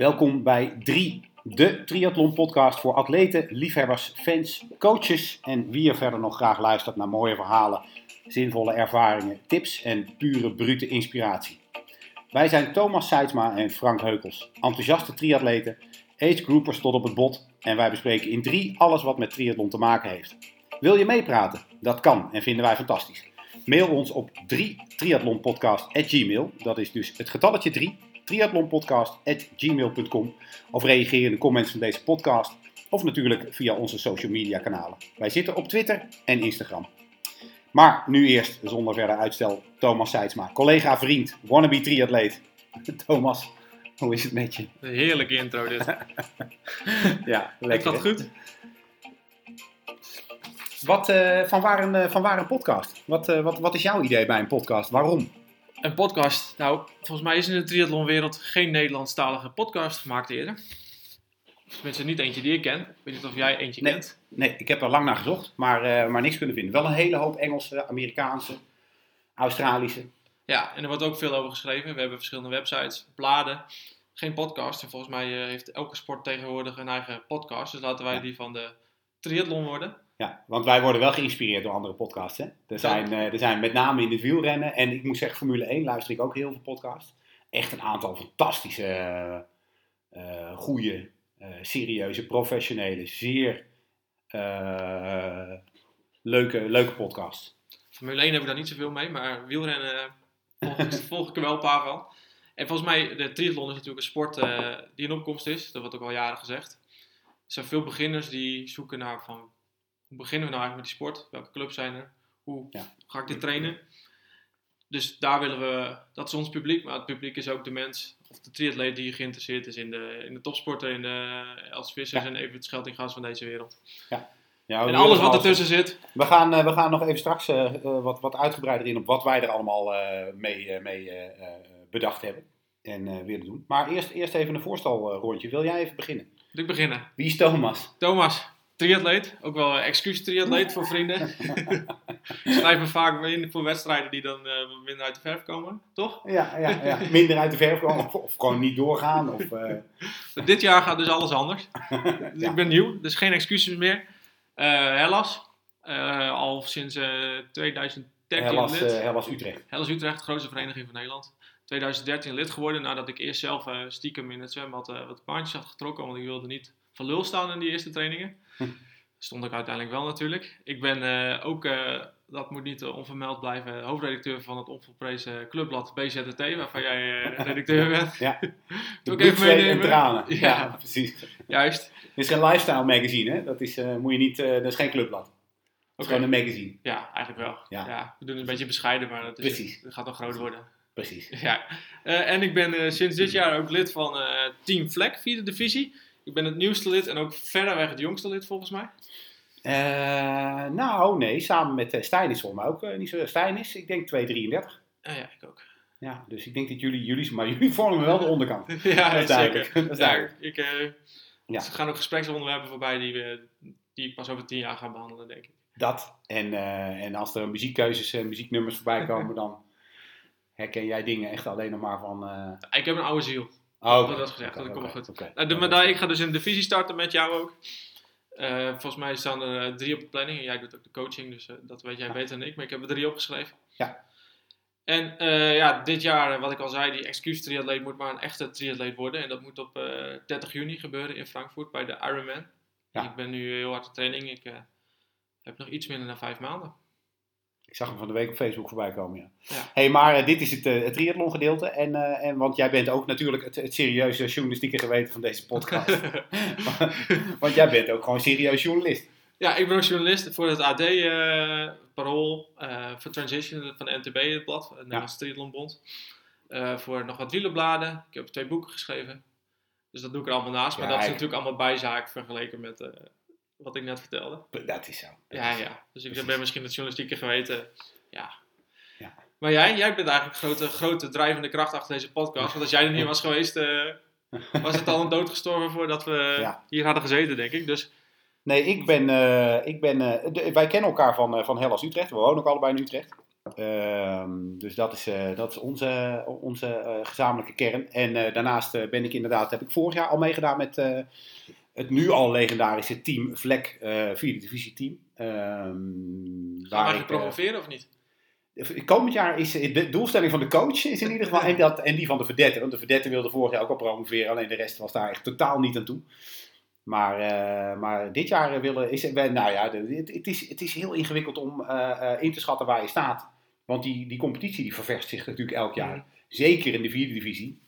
Welkom bij 3, de triathlon podcast voor atleten, liefhebbers, fans, coaches en wie er verder nog graag luistert naar mooie verhalen, zinvolle ervaringen, tips en pure brute inspiratie. Wij zijn Thomas Seidsma en Frank Heukels, enthousiaste triatleten, age groupers tot op het bot en wij bespreken in 3 alles wat met triathlon te maken heeft. Wil je meepraten? Dat kan en vinden wij fantastisch. Mail ons op 3 triathlonpodcast@gmail. Dat is dus het getalletje 3 triathlonpodcast.gmail.com of reageer in de comments van deze podcast of natuurlijk via onze social media kanalen. Wij zitten op Twitter en Instagram. Maar nu eerst, zonder verder uitstel, Thomas Seidsma, collega, vriend, wannabe triatleet. Thomas, hoe is het met je? Een heerlijke intro dit. Ja, Ik lekker. had hè? goed. Wat, eh, van, waar een, eh, van waar een podcast? Wat, eh, wat, wat is jouw idee bij een podcast? Waarom? Een podcast. Nou, volgens mij is in de triathlonwereld geen Nederlandstalige podcast gemaakt eerder. Tenminste, niet eentje die ik ken. Ik weet niet of jij eentje Nee. kent. Nee, ik heb er lang naar gezocht, maar, eh, maar niks kunnen vinden. Wel een hele hoop Engelse, Amerikaanse, Australische. Ja, en er wordt ook veel over geschreven. We hebben verschillende websites, bladen. Geen podcast. En volgens mij eh, heeft elke sport tegenwoordig een eigen podcast. Dus laten wij die van de triathlon worden. Ja, want wij worden wel geïnspireerd door andere podcasts. Hè? Er, zijn, eh, er zijn met name in het wielrennen en ik moet zeggen, Formule 1 luister ik ook heel veel podcasts. Echt een aantal fantastische, eh eh, goede, serieuze, professionele, zeer leuke, leuke podcasts. Formule 1 heb ik daar niet zoveel mee, maar wielrennen eh, volg, ik- er wel een paar van. En volgens mij, de triathlon is natuurlijk een sport eh, die in opkomst is. Dat wordt ook al jaren gezegd. Er zijn veel beginners die zoeken naar van, hoe beginnen we nou eigenlijk met die sport? Welke clubs zijn er? Hoe Ja. ga ik dit trainen? Dus daar willen we, dat is ons publiek, maar het publiek is ook de mens of de triatleet die geïnteresseerd is in de, in de topsporten, in de Els Vissers Ja. en Evert Scheltinga's van deze wereld. Ja, En alles wat ertussen zit, We gaan, eh, we gaan nog even straks eh, eh, wat, wat uitgebreider in op wat wij er allemaal mee, mee bedacht hebben en willen doen. Maar eerst, eerst even een voorstelrondje. Wil jij even beginnen? moet ik beginnen. Wie is Thomas? Thomas, triatleet. Ook wel een excuus triatleet voor vrienden. Ik schrijf me vaak in voor wedstrijden die dan minder uit de verf komen, toch? Ja, ja, ja. minder uit de verf komen of, of gewoon niet doorgaan. Of, Dit jaar gaat dus alles anders. Dus Ja. Ik ben nieuw, dus geen excuses meer. Eh Hellas, eh, al sinds eh 2013 Hellas, lid. eh, Hellas Utrecht. Hellas Utrecht, grootste vereniging van Nederland. 2013 lid geworden nadat ik eerst zelf eh, stiekem in het zwembad eh, wat baantjes had getrokken, want ik wilde niet van lul staan in die eerste trainingen. Hm. Stond ik uiteindelijk wel natuurlijk. Ik ben eh, ook, eh, dat moet niet eh, onvermeld blijven, hoofdredacteur van het onvolprezen clubblad BZT, waarvan jij eh, redacteur bent. Ja. De even zweet en meenemen. tranen. Ja, Ja. precies. Juist. Dit is geen lifestyle magazine, hè? Dat is, eh, moet je niet, dat is geen clubblad. Dat is gewoon een magazine. Ja, eigenlijk wel. Ja. Ja. we doen het een beetje bescheiden, maar dat, is, Precies. dat gaat nog groot worden. Precies. Ja, en ik ben sinds dit jaar ook lid van Team Vlek, vierde divisie. Ik ben het nieuwste lid en ook verreweg het jongste lid volgens mij. Eh, nou, nee, samen met uh, Stijn is volgens mij ook eh, niet zo. Stijn is, ik denk 233. Ah ja, ik ook. Ja, dus ik denk dat jullie, jullie, maar jullie vormen wel de onderkant. ja, Dat is duidelijk. zeker. Dat is Ja, duidelijk. ik, eh, Ja. Er gaan ook gespreksonderwerpen voorbij die, we, die ik pas over tien jaar ga behandelen, denk ik. Dat. En, eh, en als er muziekkeuzes en muzieknummers voorbij komen, dan herken jij dingen echt alleen nog maar van. eh Ik heb een oude ziel. Oh, Dat gezegd, dat oké, komt goed. Nou, de, maar daar, ik ga dus de divisie starten met jou ook. Eh, volgens mij staan er eh, drie op de planning. En jij doet ook de coaching, dus eh, dat weet jij Ja. beter dan ik. Maar ik heb er drie opgeschreven. Ja. En ja, dit jaar, wat ik al zei, die excuus triatleet moet maar een echte triatleet worden. En dat moet op eh 30 juni gebeuren in Frankfurt bij de Ironman. Ja. Ik ben nu heel hard op training. Ik heb nog iets minder dan vijf maanden. Ik zag hem van de week op Facebook voorbij komen, ja. Ja. hey, maar eh, dit is het, eh, het triathlon gedeelte. En, eh, en, want jij bent ook natuurlijk het, het serieuze journalistieke geweten van deze podcast. want jij bent ook gewoon serieus journalist. Ja, ik ben ook journalist voor het AD, eh Parool, voor Transition van de NTB, het blad, het Nederlandse Triathlonbond. Eh, voor nog wat wielerbladen. Ik heb twee boeken geschreven. Dus dat doe ik er allemaal naast. Maar Ja, dat is natuurlijk allemaal bijzaak vergeleken met wat ik net vertelde. Dat is zo. Dat Ja, is zo. ja. Dus ik ben misschien het journalistieke geweten. Ja. Ja. Maar jij, jij bent eigenlijk grote, grote drijvende kracht achter deze podcast. Want als jij er niet was geweest, eh, was het al een dood gestorven voordat we Ja. hier hadden gezeten, denk ik. Dus Nee, ik ben. eh, ik ben eh, de- wij kennen elkaar van, van Hellas Utrecht. We wonen ook allebei in Utrecht. Ehm, dus dat is, dat is onze, onze gezamenlijke kern. En daarnaast ben ik inderdaad, heb ik vorig jaar al meegedaan met het nu al legendarische team Vlek, eh vierde divisie team. Ehm, Gaan eh, promoveren of niet? Komend jaar is de doelstelling van de coach is in ieder geval en, dat, en die van de verdette. Want de verdette wilde vorig jaar ook al promoveren, alleen de rest was daar echt totaal niet aan toe. Maar, eh, maar dit jaar willen is nou ja, het, het, is, het is heel ingewikkeld om in te schatten waar je staat. Want die, die competitie die ververst zich natuurlijk elk jaar. Mhm. Zeker in de vierde divisie.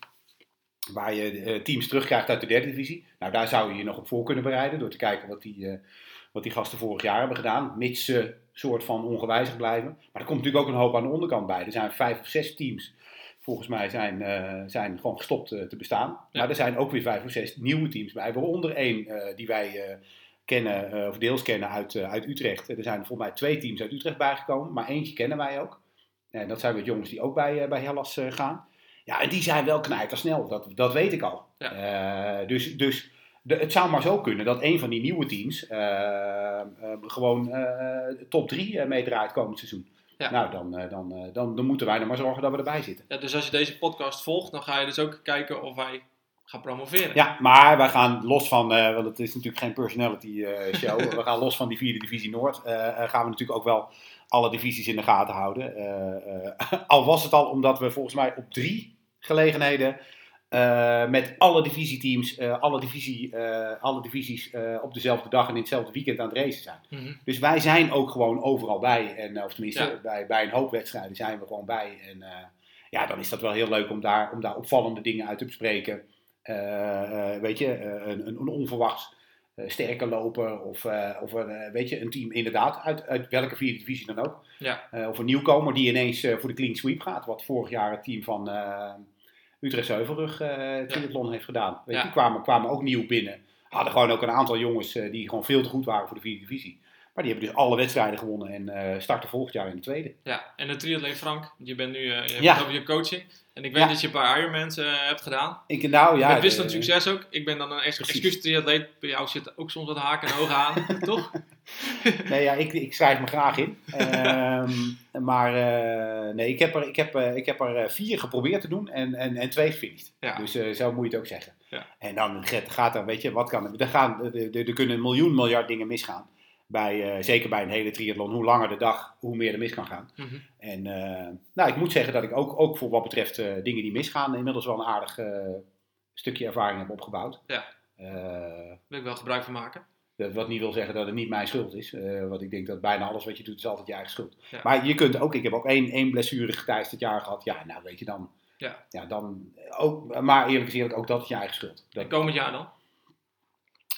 Waar je eh, teams terugkrijgt uit de derde divisie. Nou, daar zou je je nog op voor kunnen bereiden. Door te kijken wat die, eh, wat die gasten vorig jaar hebben gedaan. Mits ze soort van ongewijzigd blijven. Maar er komt natuurlijk ook een hoop aan de onderkant bij. Er zijn vijf of zes teams. Volgens mij zijn, eh, zijn gewoon gestopt te bestaan. Maar er zijn ook weer vijf of zes nieuwe teams bij. Waaronder één die wij kennen, of deels kennen uit, uit Utrecht. Er zijn volgens mij twee teams uit Utrecht bijgekomen. Maar eentje kennen wij ook. En dat zijn weer jongens die ook bij, bij Hellas gaan. Ja, en die zijn wel knijtersnel. Dat, dat weet ik al. Eh, dus dus de, het zou maar zo kunnen dat een van die nieuwe teams eh, eh, gewoon top 3 meedraait komend seizoen. Ja. Nou, dan, dan, dan, dan moeten wij er maar zorgen dat we erbij zitten. Ja, dus als je deze podcast volgt, dan ga je dus ook kijken of wij gaan promoveren. Ja, maar wij gaan los van, eh, want het is natuurlijk geen personality eh, show. we gaan los van die vierde divisie Noord. eh, gaan we natuurlijk ook wel alle divisies in de gaten houden. Al was het al omdat we volgens mij op drie gelegenheden met alle divisieteams, alle, divisie, alle divisies op dezelfde dag en in hetzelfde weekend aan het racen zijn. Mhm. Dus wij zijn ook gewoon overal bij. En, of tenminste, Ja. bij, bij een hoop wedstrijden zijn we gewoon bij. En ja, dan is dat wel heel leuk om daar, om daar opvallende dingen uit te bespreken. Eh, weet je, eh, een, een, onverwachts eh, sterke loper of, of een, weet je, een team inderdaad uit, uit welke vierde divisie dan ook. Ja. Of een nieuwkomer die ineens voor de clean sweep gaat. Wat vorig jaar het team van Utrecht Heuvelrug triathlon heeft gedaan. Weet je, Ja. kwamen, kwamen ook nieuw binnen. Hadden gewoon ook een aantal jongens die gewoon veel te goed waren voor de vierde divisie. Maar die hebben dus alle wedstrijden gewonnen en eh, starten volgend jaar in de tweede. Ja, en de triatleet Frank, je bent nu eh, je hebt Ja. het over je coaching. En ik weet Ja. dat je een paar Ironmans eh, hebt gedaan. Ik, nou ja, Met wisselend eh, succes ook. Ik ben dan een ex excuus triatleet. Bij jou zit ook soms wat haken en ogen aan, toch? Nee, ja, ik, ik schrijf me graag in. Ehm, maar nee, ik heb er, ik heb, ik heb er vier geprobeerd te doen en, en, en twee gefinished. Ja. Dus zo moet je het ook zeggen. Ja. En dan gaat- er, weet je, wat kan gaan, er, er- er kunnen een miljoen miljard dingen misgaan. Bij, eh, zeker bij een hele triathlon. Hoe langer de dag, hoe meer er mis kan gaan. Mhm. En eh, nou, ik moet zeggen dat ik ook, ook voor wat betreft eh, dingen die misgaan, inmiddels wel een aardig stukje ervaring heb opgebouwd. Ja. Daar wil ik wel gebruik van maken. dat, wat niet wil zeggen dat het niet mijn schuld is. want ik denk dat bijna alles wat je doet is altijd je eigen schuld. Ja. Maar je kunt ook, ik heb ook één, één blessure tijdens het jaar gehad. Ja, nou weet je dan. Ja. ja dan ook, maar eerlijk eerlijk, ook dat is je eigen schuld. Dat, En komend jaar dan?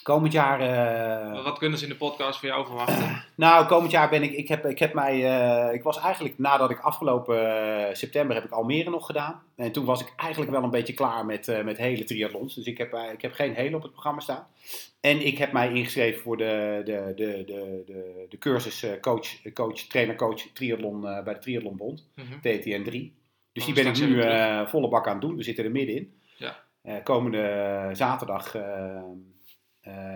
Komend jaar. eh, Wat kunnen ze in de podcast van jou verwachten? nou, komend jaar ben ik. Ik heb, ik heb mij. eh, ik was eigenlijk nadat ik afgelopen eh, september heb ik Almere nog gedaan. En toen was ik eigenlijk wel een beetje klaar met, met hele triathlons. Dus ik heb, ik heb geen hele op het programma staan. En ik heb mij ingeschreven voor de, de, de, de, de, de cursus coach, coach, trainer, coach triathlon bij de Triathlonbond. Mhm. TTN 3. Dus Oh, die ben ik nu volle bak aan het doen. We zitten er middenin. Ja. Komende zaterdag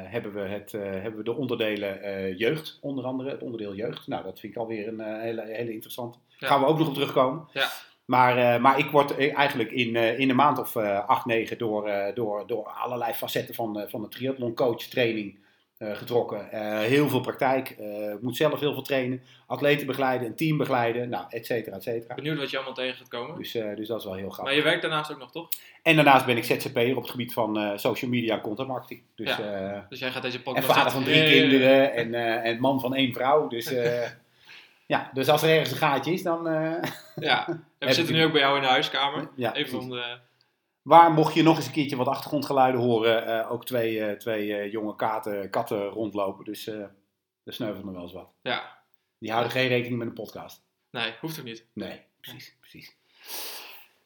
hebben, we het, eh, hebben we de onderdelen eh, jeugd, onder andere het onderdeel jeugd. Nou, dat vind ik alweer een eh, hele, hele interessante. Ja. Gaan we ook nog op terugkomen. Ja. Maar, eh, maar ik word eh, eigenlijk in, eh, in een maand of eh, acht, negen door, eh, door, door allerlei facetten van, eh, van de triathlon coach training eh, getrokken. Eh, heel veel praktijk. eh, moet zelf heel veel trainen. Atleten begeleiden, een team begeleiden. Nou, et cetera, et cetera. Benieuwd wat je allemaal tegen gaat komen. Dus, eh, dus dat is wel heel grappig. Maar je werkt daarnaast ook nog, toch? En daarnaast ben ik ZZP'er op het gebied van eh, social media en content marketing. Dus, Ja. eh, Dus jij gaat deze en podcast... vader van drie. Eh, kinderen en, eh, en man van één vrouw. Dus, eh, ja, dus als er ergens een gaatje is, dan... eh, Ja, en we zitten nu ook bij jou in de huiskamer. ja, Even om de... Waar mocht je nog eens een keertje wat achtergrondgeluiden horen, eh, ook twee, eh, twee eh, jonge katen, katten rondlopen. Dus er sneuvelt nog wel eens wat. Ja, Die houden geen rekening met een podcast. nee, hoeft ook niet. Nee, precies, precies.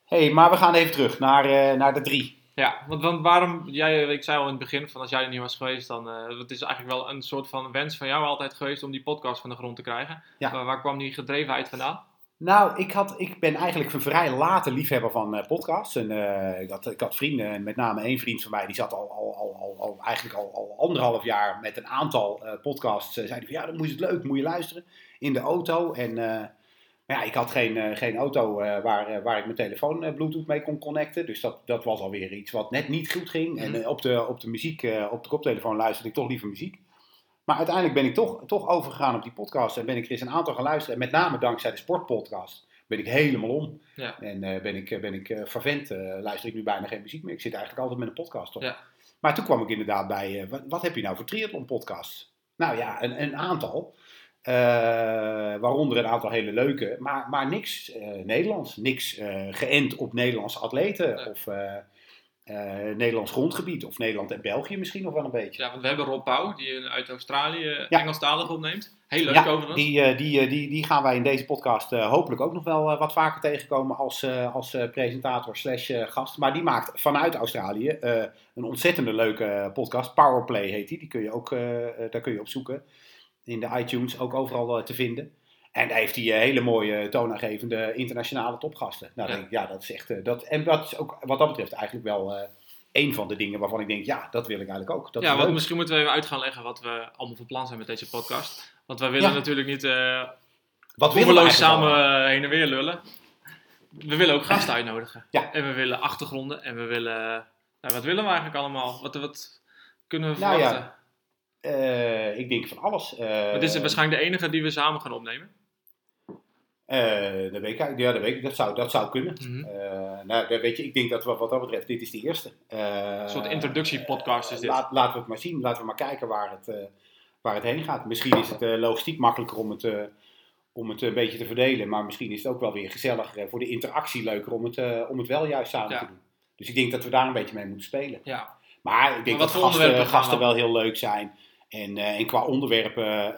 hey, maar we gaan even terug naar, naar de drie. Ja, want, want waarom, jij, ik zei al in het begin van als jij er niet was geweest, dan uh, het is eigenlijk wel een soort van wens van jou altijd geweest om die podcast van de grond te krijgen. Ja. Maar waar kwam die gedrevenheid vandaan? Nou, ik, had, ik ben eigenlijk een vrij late liefhebber van uh, podcasts. En, uh, ik, had, ik had vrienden, en met name één vriend van mij, die zat al, al, al, al, eigenlijk al, al anderhalf jaar met een aantal uh, podcasts. zei van ja, dan moet je het leuk, moet je luisteren in de auto. En maar ja, ik had geen, geen auto waar, waar ik mijn telefoon Bluetooth mee kon connecten. Dus dat, dat was alweer iets wat net niet goed ging. En Mhm. op, de, op de muziek, op de koptelefoon luisterde ik toch liever muziek. Maar uiteindelijk ben ik toch, toch overgegaan op die podcast en ben ik er eens een aantal gaan luisteren. En met name dankzij de sportpodcast ben ik helemaal om. Ja. En eh, ben ik, eh, ben ik vervent, eh, luister ik nu bijna geen muziek meer. Ik zit eigenlijk altijd met een podcast op. Ja. Maar toen kwam ik inderdaad bij, wat, wat heb je nou voor triathlon podcasts? Nou ja, een, een aantal. Waaronder een aantal hele leuke, maar, maar niks Nederlands. Niks geënt op Nederlandse atleten Nee. of eh, eh, Nederlands grondgebied. Of Nederland en België misschien nog wel een beetje. Ja, want we hebben Rob Pauw, die uit Australië Ja. Engelstalig opneemt. Heel leuk Ja, overigens. die, eh, die, eh, die, die gaan wij in deze podcast eh, hopelijk ook nog wel eh, wat vaker tegenkomen als, eh, als eh, presentator slash eh, gast. Maar die maakt vanuit Australië eh, een ontzettende leuke podcast. Powerplay heet die. Die kun je ook, eh, eh, daar kun je op zoeken. In de iTunes ook overal eh, te vinden. En daar heeft hij eh, hele mooie toonaangevende internationale topgasten. Nou, Ja. denk ik, ja, dat is echt. eh, dat, en dat is ook wat dat betreft eigenlijk wel eh een van de dingen waarvan ik denk, ja, dat wil ik eigenlijk ook. Dat ja, want misschien moeten we even uit gaan leggen wat we allemaal van plan zijn met deze podcast. Want wij willen Ja. natuurlijk niet eh Wat samen eh, heen en weer lullen. We willen ook gasten uitnodigen. Ja. En we willen achtergronden. En we willen... Nou, wat willen we eigenlijk allemaal? Wat, wat kunnen we Nou ja, verwachten? Eh, ik denk van alles. Eh, Maar dit is waarschijnlijk de enige die we samen gaan opnemen. Eh, dat weet ik, ja, dat, weet ik, dat, zou, dat zou kunnen. Mhm. Eh, nou, weet je, ik denk dat we, wat dat betreft, dit is de eerste. Eh, Een soort introductiepodcast is dit. Laat, laten we het maar zien, laten we maar kijken waar het, waar het heen gaat. Misschien is het logistiek makkelijker om het, om het een beetje te verdelen, maar misschien is het ook wel weer gezelliger voor de interactie leuker om het, om het wel juist samen Ja. te doen. Dus ik denk dat we daar een beetje mee moeten spelen. Ja. Maar ik denk Maar dat gasten, gasten we- wel heel leuk zijn. En, en qua onderwerpen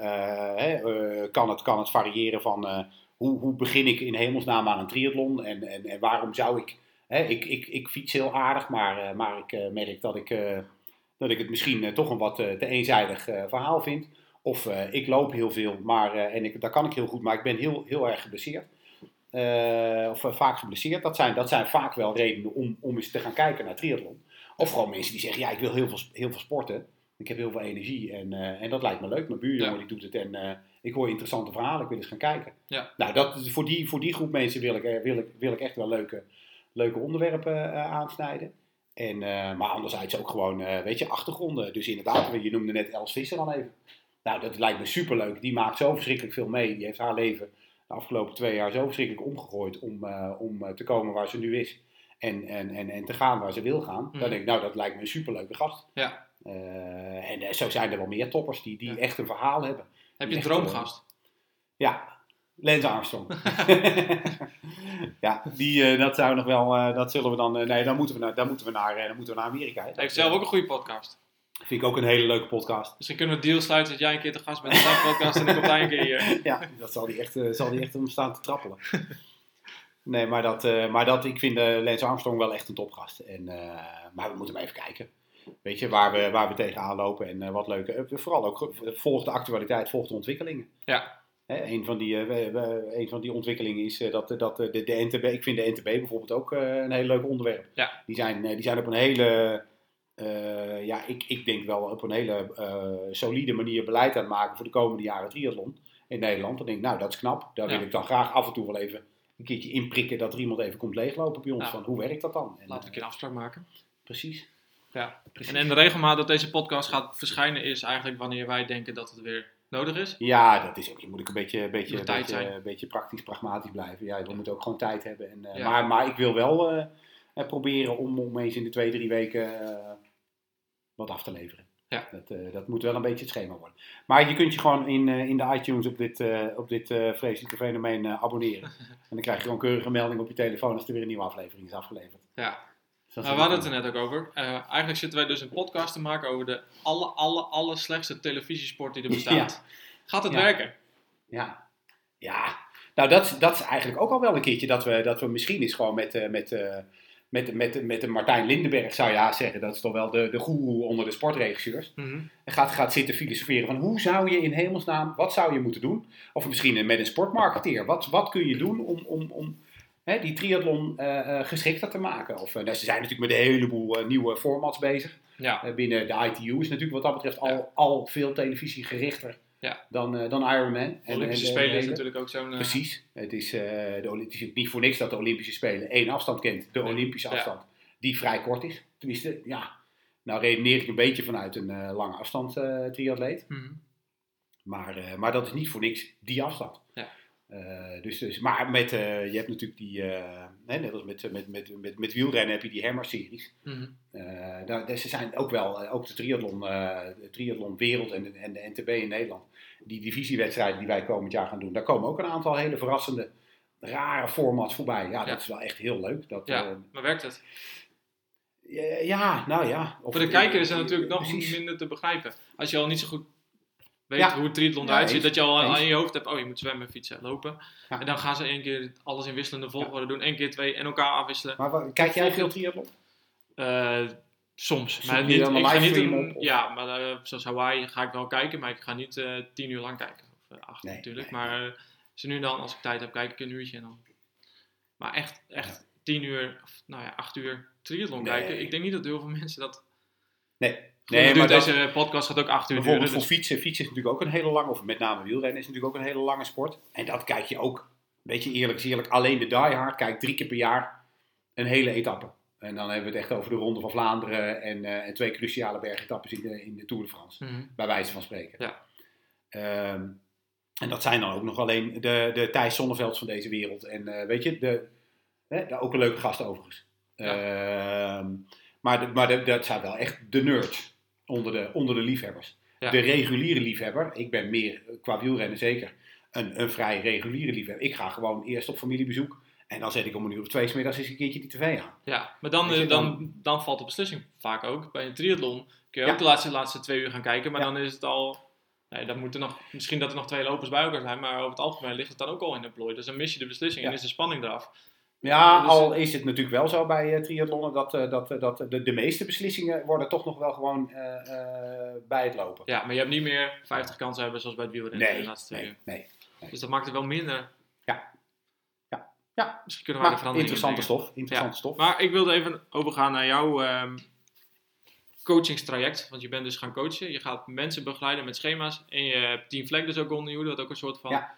kan, het, kan het variëren van hoe, hoe begin ik in hemelsnaam aan een triathlon en, en, en waarom zou ik... Hè, ik, ik, ik fiets heel aardig, maar, eh, maar ik eh, merk dat ik, eh, dat ik het misschien toch een wat te eenzijdig verhaal vind. Of ik loop heel veel, maar, en ik, dat kan ik heel goed, maar ik ben heel, heel erg geblesseerd. Of vaak geblesseerd. Dat zijn, dat zijn vaak wel redenen om, om eens te gaan kijken naar triathlon. Of gewoon mensen die zeggen, ja, ik wil heel veel, heel veel sporten. Ik heb heel veel energie en, en dat lijkt me leuk. Mijn buurjongen Ja. die doet het en ik hoor interessante verhalen. Ik wil eens gaan kijken. Ja. Nou, dat, voor, die, voor die groep mensen wil ik, eh, wil ik, wil ik echt wel leuke, leuke onderwerpen eh, aansnijden. En, eh, maar anderzijds ook gewoon, eh, weet je, achtergronden. Dus inderdaad, je noemde net Els Visser dan even. Nou, dat lijkt me superleuk. Die maakt zo verschrikkelijk veel mee. Die heeft haar leven de afgelopen twee jaar zo verschrikkelijk omgegooid om, om te komen waar ze nu is. En, en, en, en te gaan waar ze wil gaan. Mhm. Dan denk ik, nou, dat lijkt me een superleuke gast. Ja. En zo zijn er wel meer toppers die, die Ja. echt een verhaal hebben. Heb je een droomgast? Ja, Lance Armstrong. ja, die, eh, dat zou nog wel, eh, dat zullen we dan, eh, nee, dan moeten we naar, dan moeten we naar, dan moeten we naar Amerika. Hij heeft zelf ook een goede podcast. Vind ik ook een hele leuke podcast. Misschien kunnen we deal sluiten dat jij een keer te gast bent in zijn podcast en ik op een keer hier. ja, dat zal die echt, zal die echt om staan te trappelen. Nee, maar, dat, maar dat, ik vind Lance Armstrong wel echt een topgast. En, maar we moeten maar even kijken. Weet je, waar we, waar we tegenaan lopen en eh, wat leuke. eh, vooral ook, volg de actualiteit, volg de ontwikkelingen. Ja. Hè, een, van die, eh, een van die ontwikkelingen is dat, dat de, de NTB, ik vind de NTB bijvoorbeeld ook een heel leuk onderwerp. Ja. Die, zijn, die zijn op een hele, ja, ik, ik denk wel op een hele solide manier beleid aan het maken voor de komende jaren triathlon in Nederland. Dan denk ik, nou dat is knap. Daar Ja. wil ik dan graag af en toe wel even een keertje inprikken dat er iemand even komt leeglopen bij ons. Van hoe werkt dat dan? En, Laten we een keer een afspraak maken. precies. Ja. precies. En, en de regelmaat dat deze podcast gaat verschijnen is eigenlijk wanneer wij denken dat het weer nodig is. Ja, dat is ook. Je moet ook een beetje, een beetje, Moet een beetje, zijn. een beetje praktisch, pragmatisch blijven. Ja, we moeten ook gewoon tijd hebben. En, eh, Ja. maar, maar ik wil wel eh, eh, proberen om, om eens in de twee, drie weken eh, wat af te leveren. Ja. Dat, eh, dat moet wel een beetje het schema worden. Maar je kunt je gewoon in, eh, in de iTunes op dit, eh, op dit eh, vreselijke fenomeen eh, abonneren. en dan krijg je gewoon keurige melding op je telefoon als er weer een nieuwe aflevering is afgeleverd. Ja. Nou, we hadden het er net ook over. Eh, eigenlijk zitten wij dus een podcast te maken over de alle, alle, alle slechtste televisiesport die er bestaat. Gaat het Ja. werken? Ja, ja. Nou, dat, is- dat is eigenlijk ook al wel een keertje dat we, dat we misschien eens gewoon met, eh, met, eh, met, met, met de Martijn Lindenberg zou je haast zeggen, dat is toch wel de, de goeroe onder de sportregisseurs. Mhm. En gaat, gaat zitten filosoferen van hoe zou je in hemelsnaam, wat zou je moeten doen? Of misschien met een sportmarketeer, wat, wat kun je doen om, om, om hè, die triathlon eh, eh, geschikter te maken? Of, eh, nou, ze zijn natuurlijk met een heleboel nieuwe formats bezig. Ja, binnen de ITU is natuurlijk wat dat betreft al, Ja. al veel televisie gerichter Ja. dan, eh, dan Ironman. De Olympische en Spelen is natuurlijk ook zo'n... Precies. Het is, de, niet voor niks dat de Olympische Spelen één afstand kent. De Nee. Olympische Ja. afstand. Die vrij kort is. Tenminste, ja. Nou redeneer ik een beetje vanuit een lange afstand triatleet. mhm. Maar, maar dat is niet voor niks die afstand. Eh, dus, dus, maar met, eh, je hebt natuurlijk die, eh, hè, net als met, met, met, met, met wielrennen heb je die Hammer-series. Eh, daar, ze zijn ook wel, ook de triathlon, de triathlon wereld en, de- en de NTB in Nederland, die divisiewedstrijden die wij komend jaar gaan doen, daar komen ook een aantal hele verrassende, rare formats voorbij. Ja, Ja. dat is wel echt heel leuk. Dat, Ja, maar werkt het? ja, nou ja. Of- Voor de kijker is het natuurlijk nog minder te begrijpen. Als je al niet zo goed weet Ja. hoe het triathlon Ja, eruit ziet, dat je al aan je hoofd hebt, oh je moet zwemmen, fietsen, lopen. Ja. En dan gaan ze één keer alles in wisselende volgorde doen, één keer twee en elkaar afwisselen. Maar kijk jij veel triathlon? Eh, soms. Maar niet, ik ga niet een- op? Ja, maar eh, zoals Hawaii ga ik wel kijken, maar ik ga niet eh, tien uur lang kijken. Of acht Nee, natuurlijk. nee, maar zo nu dan, als ik tijd heb, kijk ik een uurtje en dan. Maar echt, echt tien uur, of nou ja, acht uur triathlon Nee. kijken. Ik denk niet dat heel veel mensen dat Nee. Nee, maar dat, deze podcast gaat ook acht uur duren. bijvoorbeeld voor Dus, fietsen. Fietsen is natuurlijk ook een hele lange, of met name wielrennen is natuurlijk ook een hele lange sport. En dat kijk je ook, weet je eerlijk is eerlijk, alleen de diehard kijkt drie keer per jaar een hele etappe. En dan hebben we het echt over de Ronde van Vlaanderen en, eh, en twee cruciale bergetappes in de, in de Tour de France. Mhm. Bij wijze van spreken. Ja. Ehm, en dat zijn dan ook nog alleen de, de Thijs Zonnevelds van deze wereld. En eh, weet je, de, hè, de- ook een leuke gast overigens. Ehm, maar de, maar dat zijn wel echt de nerds onder de, onder de liefhebbers. Ja. De reguliere liefhebber, ik ben meer eh, qua wielrennen zeker een, een vrij reguliere liefhebber. Ik ga gewoon eerst op familiebezoek en dan zet ik om een uur of twee 's middags eens een keertje die tv aan. Ja, maar dan, eh, dan, dan valt de beslissing vaak ook. Bij een triathlon kun je Ja. ook de laatste, laatste twee uur gaan kijken, maar Ja. dan is het al... Nee, dan moeten nog, misschien dat er nog twee lopers bij elkaar zijn, maar over het algemeen ligt het dan ook al in de plooi. Dus dan mis je de beslissing en is de spanning eraf. Ja, Dus, al is het natuurlijk wel zo bij uh, triathlonnen dat, eh, dat, eh, dat de, de meeste beslissingen worden toch nog wel gewoon eh, eh, bij het lopen. Ja, maar je hebt niet meer 50 kansen hebben zoals bij het wielrennen de laatste twee nee, nee. Dus dat maakt het wel minder. Ja. Ja. Ja. Misschien kunnen de Maar interessante stof, interessante stof. Maar ik wilde even overgaan naar jouw ehm, coachingstraject. Want je bent dus gaan coachen. Je gaat mensen begeleiden met schema's. En je hebt Team Flag dus ook onder je hoede. Wat ook een soort van Ja.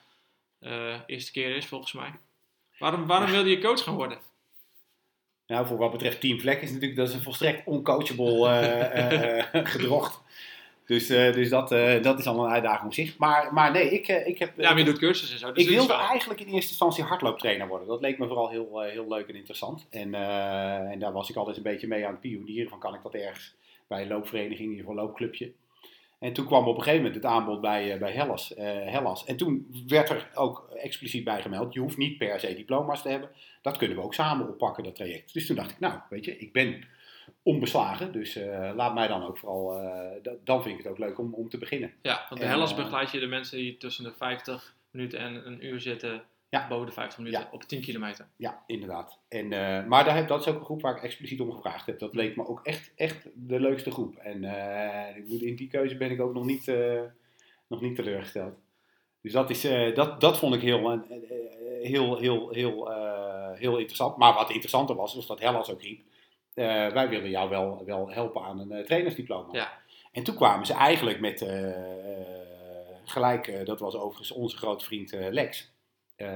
eh, eerste keer is volgens mij. Waarom, waarom wilde je coach gaan worden? Nou, voor wat betreft Team Vlek is natuurlijk dat is een volstrekt oncoachable eh, eh, gedrocht. Dus, eh, dus dat, eh, dat is al een uitdaging op zich. Maar, maar nee, ik, eh, ik heb... Ja, maar je doet cursussen en zo. Dus ik wilde wel- eigenlijk in eerste instantie hardlooptrainer worden. Dat leek me vooral heel, eh, heel leuk en interessant. En, eh, en daar was ik altijd een beetje mee aan het pionieren. Van kan ik dat ergens bij een loopvereniging, in ieder geval een loopclubje. En toen kwam op een gegeven moment het aanbod bij, eh, bij Hellas, eh, Hellas. En toen werd er ook expliciet bij gemeld. Je hoeft niet per se diploma's te hebben. Dat kunnen we ook samen oppakken, dat traject. Dus toen dacht ik, nou, weet je, ik ben onbeslagen. Dus eh, laat mij dan ook vooral... da- dan vind ik het ook leuk om, om te beginnen. Ja, want bij En, Hellas begeleid je de mensen die tussen de 50 minuten en een uur zitten. Ja. Boven de 50 minuten Ja. op 10 kilometer. Ja, inderdaad. En, eh, maar daar heb, dat is ook een groep waar ik expliciet om gevraagd heb. Dat leek me ook echt, echt de leukste groep. En eh, ik moet- in die keuze ben ik ook nog niet, eh, nog niet teleurgesteld. Dus dat, is, dat, dat vond ik heel, heel, heel, heel, heel interessant. Maar wat interessanter was, was dat Hellas ook riep. wij willen jou wel, wel helpen aan een trainersdiploma. Ja. En toen kwamen ze eigenlijk met gelijk, dat was overigens onze grote vriend Lex. Eh,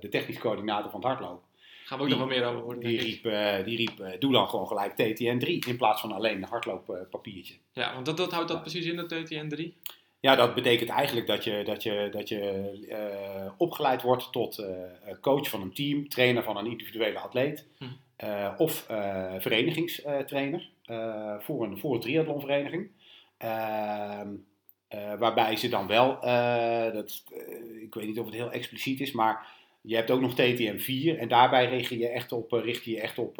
de technisch coördinator van het hardlopen. Gaan we ook Die- nog wel meer over horen. Die riep, eh, die riep eh, doe dan gewoon gelijk TTN 3 in plaats van alleen een hardlooppapiertje. Ja, want dat, dat houdt dat precies in, de TTN 3. ja, dat betekent eigenlijk dat je, dat je, dat je eh, opgeleid wordt tot eh, coach van een team, trainer van een individuele atleet Hm. eh, of eh, verenigingstrainer eh, voor, een, voor een triathlonvereniging. Eh, waarbij ze dan wel, eh, dat, eh, ik weet niet of het heel expliciet is, maar je hebt ook nog TTM 4 en daarbij richt je echt op, richt je echt op,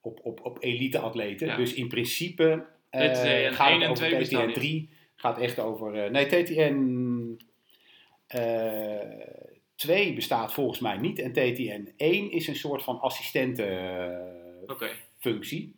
op, op, op elite-atleten. Ja. Dus in principe TTN gaat 1 het en over 2 bestaan TTN niet. 3, gaat echt over, nee TTN eh 2 bestaat volgens mij niet en TTN 1 is een soort van assistenten, Oké. functie.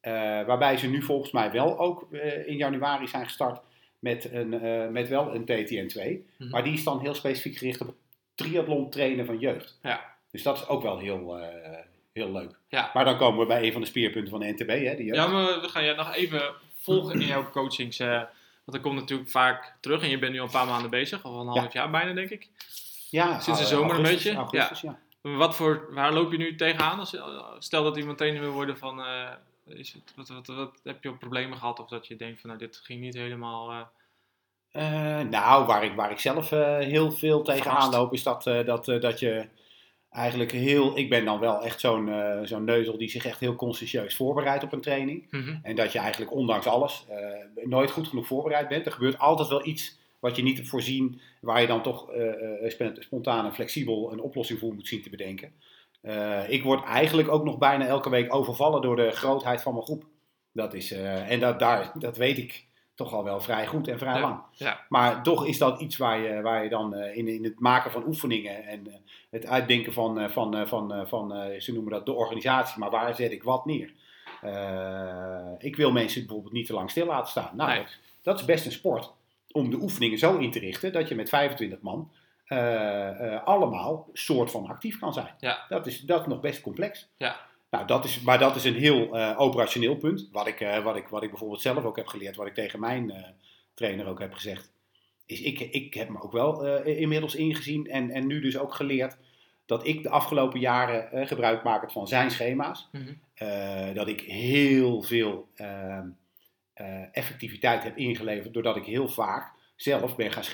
Eh, waarbij ze nu volgens mij wel ook in januari zijn gestart met, een, eh, met wel een TTN2. Mhm. Maar die is dan heel specifiek gericht op het triathlon trainen van jeugd. Ja. Dus dat is ook wel heel, eh, heel leuk. Ja. Maar dan komen we bij een van de speerpunten van de NTB, hè, jeugd. Ja, maar we gaan je nog even volgen in jouw coachings. eh, want dat komt natuurlijk vaak terug. En je bent nu al een paar maanden bezig. Al een half jaar bijna, denk ik. Ja, Sinds de zomer een beetje, Augustus, ja. Wat voor, waar loop je nu tegenaan? Als, stel dat iemand trainer wil worden van... is het, wat, wat, wat, heb je ook problemen gehad? Of dat je denkt van, nou, dit ging niet helemaal... eh, Eh, nou, waar ik, waar ik zelf eh, heel veel tegenaan loop, is dat, dat, dat je eigenlijk heel. Ik ben dan wel echt zo'n zo'n neuzel die zich echt heel consciëntieus voorbereidt op een training. mhm. En dat je eigenlijk ondanks alles nooit goed genoeg voorbereid bent. Er gebeurt altijd wel iets wat je niet hebt voorzien, waar je dan toch sp- spontaan en flexibel een oplossing voor moet zien te bedenken. Eh, ik word eigenlijk ook nog bijna elke week overvallen door de grootheid van mijn groep. Dat is, eh, en dat, daar, dat weet ik toch al wel vrij goed en vrij Ja, lang. ja. Maar toch is dat iets waar je, waar je dan eh, in, in het maken van oefeningen en het uitdenken van, van, van, van ze noemen dat de organisatie, maar waar zet ik wat neer? Ik wil mensen bijvoorbeeld niet te lang stil laten staan. Nou, Nee. dat, dat is best een sport om de oefeningen zo in te richten dat je met 25 man allemaal soort van actief kan zijn. Ja. Dat, is, dat is nog best complex. Ja. Nou, dat is, maar dat is een heel eh, operationeel punt. Wat ik, eh, wat, ik, wat ik bijvoorbeeld zelf ook heb geleerd, wat ik tegen mijn eh, trainer ook heb gezegd. Is ik, ik heb me ook wel eh, inmiddels ingezien en, en nu dus ook geleerd dat ik de afgelopen jaren eh, gebruik maak van zijn schema's. Mhm. Eh, dat ik heel veel eh, effectiviteit heb ingeleverd doordat ik heel vaak zelf ben gaan,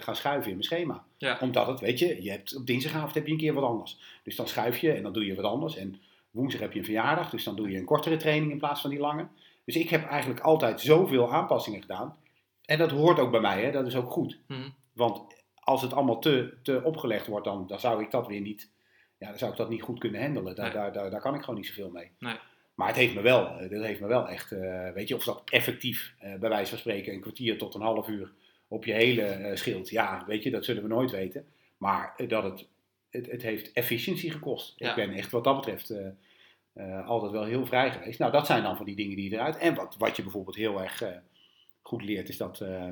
gaan schuiven in mijn schema. Ja. Omdat het, weet je, je hebt, op dinsdagavond heb je een keer wat anders. Dus dan schuif je en dan doe je wat anders. En woensdag heb je een verjaardag, dus dan doe je een kortere training in plaats van die lange. Dus ik heb eigenlijk altijd zoveel aanpassingen gedaan. En dat hoort ook bij mij, hè? dat is ook goed. Mhm. Want als het allemaal te, te opgelegd wordt, dan, dan zou ik dat weer niet, ja, dan zou ik dat niet goed kunnen handelen. Daar, Nee. daar, daar, daar kan ik gewoon niet zoveel mee. Nee. Maar het heeft me wel, eh, dat heeft me wel echt, eh, weet je, of dat effectief, eh, bij wijze van spreken, een kwartier tot een half uur op je hele eh, schild. Ja, weet je, dat zullen we nooit weten. Maar eh, dat het, het, het heeft efficiëntie gekost. Ja. Ik ben echt wat dat betreft eh, altijd wel heel vrij geweest. Nou, dat zijn dan van die dingen die eruit. En wat, wat je bijvoorbeeld heel erg goed leert, is dat, eh,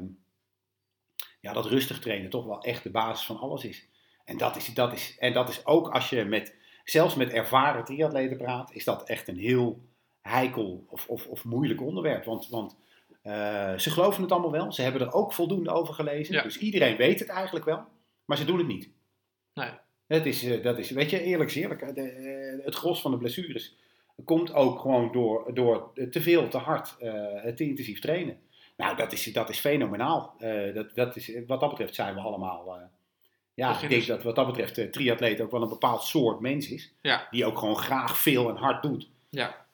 ja, dat rustig trainen toch wel echt de basis van alles is. En dat is, dat is, en dat is ook als je met, zelfs met ervaren triatleten praat, is dat echt een heel heikel of, of, of moeilijk onderwerp. Want, want eh, ze geloven het allemaal wel. Ze hebben er ook voldoende over gelezen. Ja. Dus iedereen weet het eigenlijk wel. Maar ze doen het niet. Nee. Het is, eh, dat is, weet je, eerlijk is eerlijk. eh, de, het gros van de blessures komt ook gewoon door, door te veel, te hard, te intensief trainen. Nou, dat is, dat is fenomenaal. Dat, dat is, wat dat betreft zijn we allemaal... ja, ik denk dat wat dat betreft de triatleet ook wel een bepaald soort mens is. Ja. Die ook gewoon graag veel en hard doet. Ja.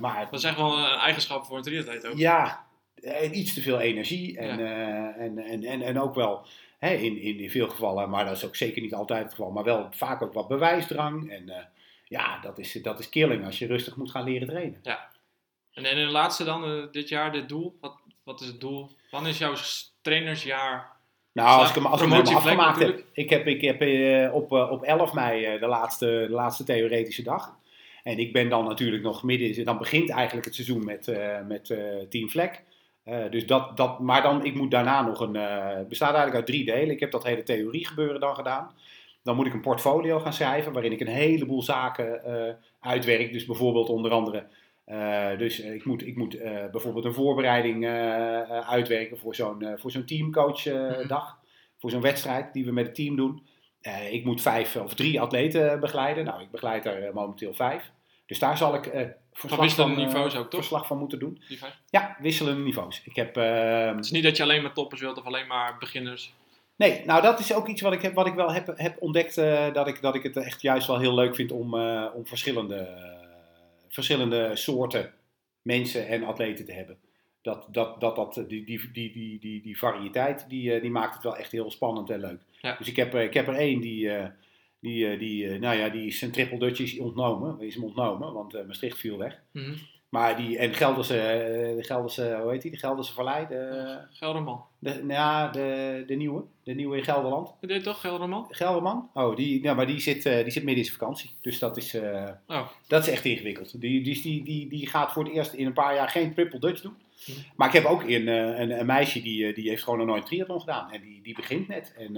Maar Dat is echt wel een eigenschap voor een triatleet ook. ja, en iets te veel energie. En, Ja. eh, en, en, en, en ook wel hè, in, in, in veel gevallen, maar dat is ook zeker niet altijd het geval, maar wel vaak ook wat bewijsdrang. En eh, ja, dat is, dat is killing als je rustig moet gaan leren trainen. En, en de laatste dan, eh, dit jaar, dit doel. Wat, wat is het doel? Wanneer is jouw trainersjaar? Nou, als ik hem, als ik hem afgemaakt heb. Ik heb, ik heb op, op 11 mei de, laatste, de laatste theoretische dag. En ik ben dan natuurlijk nog midden, dan begint eigenlijk het seizoen met, met Team Vlek. Eh, dus dat, dat, maar dan, ik moet daarna nog een, eh, het bestaat eigenlijk uit drie delen. Ik heb dat hele theorie gebeuren dan gedaan. Dan moet ik een portfolio gaan schrijven waarin ik een heleboel zaken eh, uitwerk. Dus bijvoorbeeld onder andere, eh, dus eh, ik moet, ik moet eh, bijvoorbeeld een voorbereiding eh, eh, uitwerken voor zo'n eh, voor zo'n teamcoachdag. voor zo'n wedstrijd die we met het team doen. Eh, ik moet vijf of drie atleten begeleiden. Nou, ik begeleid er eh, momenteel vijf. Dus daar zal ik eh verslag van, eh, niveaus ook, toch? verslag van moeten doen. Ja, wisselende niveaus. Ik heb, ehm, Het is niet dat je alleen maar toppers wilt of alleen maar beginners. Nee, nou dat is ook iets wat ik, heb, wat ik wel heb, heb ontdekt. eh, dat, ik, dat ik het echt juist wel heel leuk vind om, om verschillende, verschillende soorten mensen en atleten te hebben. Dat, dat, dat, dat, die, die, die, die, die, die variëteit, die, die maakt het wel echt heel spannend en leuk. Ja. Dus ik heb, ik heb er één die, die, eh, die, eh, nou ja, die een triple Dutch is ontnomen. Is hem ontnomen, want eh, Maastricht viel weg. Mhm. Maar die, en Gelderse, de Gelderse, hoe heet die? De Gelderse Vallei? De, Gelderman. de, nou ja, de, de nieuwe. De nieuwe in Gelderland. Deed toch Gelderman? Gelderman? Oh, die, ja, maar die zit, die zit midden in zijn vakantie. Dus dat is, Oh, dat is echt ingewikkeld. Die, die, die, die, die gaat voor het eerst in een paar jaar geen triple Dutch doen. Hm. Maar ik heb ook een, een, een meisje die, die heeft gewoon nog nooit triathlon gedaan. En die, die begint net. En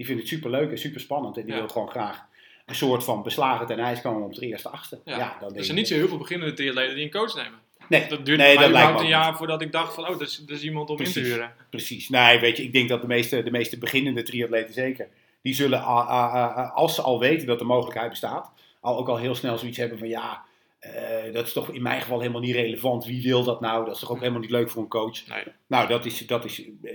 die vindt het super leuk en super spannend. En die wil gewoon graag een soort van beslagen ten ijs komen op de eerste achtste. ja. Ja, dan er ik- niet zo heel veel beginnende triatleten die een coach nemen. Nee, Dat duurde nee, dat lijkt me een jaar voordat ik dacht van, oh, dat is, dat is iemand om in te huren. Precies. Nee, weet je, ik denk dat de meeste, de meeste beginnende triatleten zeker, die zullen, ah, ah, ah, als ze al weten dat de mogelijkheid bestaat, al ook al heel snel zoiets hebben van ja, eh, dat is toch in mijn geval helemaal niet relevant. Wie wil dat nou? Dat is toch ook helemaal niet leuk voor een coach? Nee. Nou, dat is, dat is eh,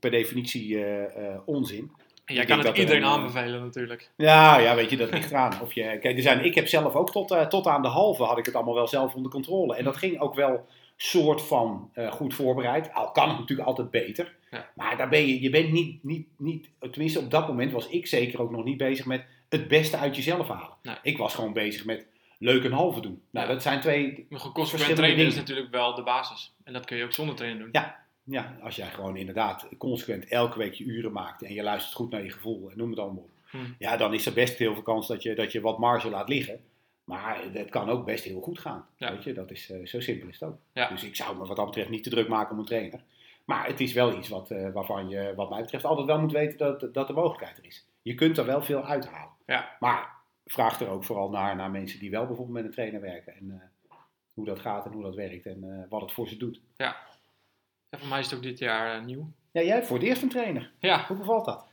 per definitie eh, onzin. En jij Ik kan het er iedereen een, eh, aanbevelen natuurlijk. Ja, ja, weet je, dat ligt eraan. Of je, kijk, er zijn, ik heb zelf ook tot, eh, tot aan de halve had ik het allemaal wel zelf onder controle. En dat ging ook wel soort van eh, goed voorbereid. Al kan het natuurlijk altijd beter. Ja. Maar daar ben je, je bent niet, niet, niet, tenminste op dat moment was ik zeker ook nog niet bezig met het beste uit jezelf halen. Nee. Ik was gewoon bezig met leuk een halve doen. Nou, Ja. dat zijn twee, Maar consequent trainen is natuurlijk wel de basis. En dat kun je ook zonder trainen doen. Ja. Ja, als jij gewoon inderdaad consequent elke week je uren maakt en je luistert goed naar je gevoel en noem het allemaal op. Hm. Ja, dan is er best heel veel kans dat je, dat je wat marge laat liggen. Maar het kan ook best heel goed gaan. Ja. Weet je, dat is, eh, zo simpel is het ook. Ja. Dus ik zou me wat dat betreft niet te druk maken om een trainer. Maar het is wel iets wat, eh, waarvan je, wat mij betreft, altijd wel moet weten dat, dat de mogelijkheid er is. Je kunt er wel veel uithalen. Ja. Maar vraag er ook vooral naar, naar mensen die wel bijvoorbeeld met een trainer werken. En eh, hoe dat gaat en hoe dat werkt en wat het voor ze doet. En voor mij is het ook dit jaar eh, nieuw. Ja, jij hebt voor het eerst een trainer. Ja, Hoe bevalt dat?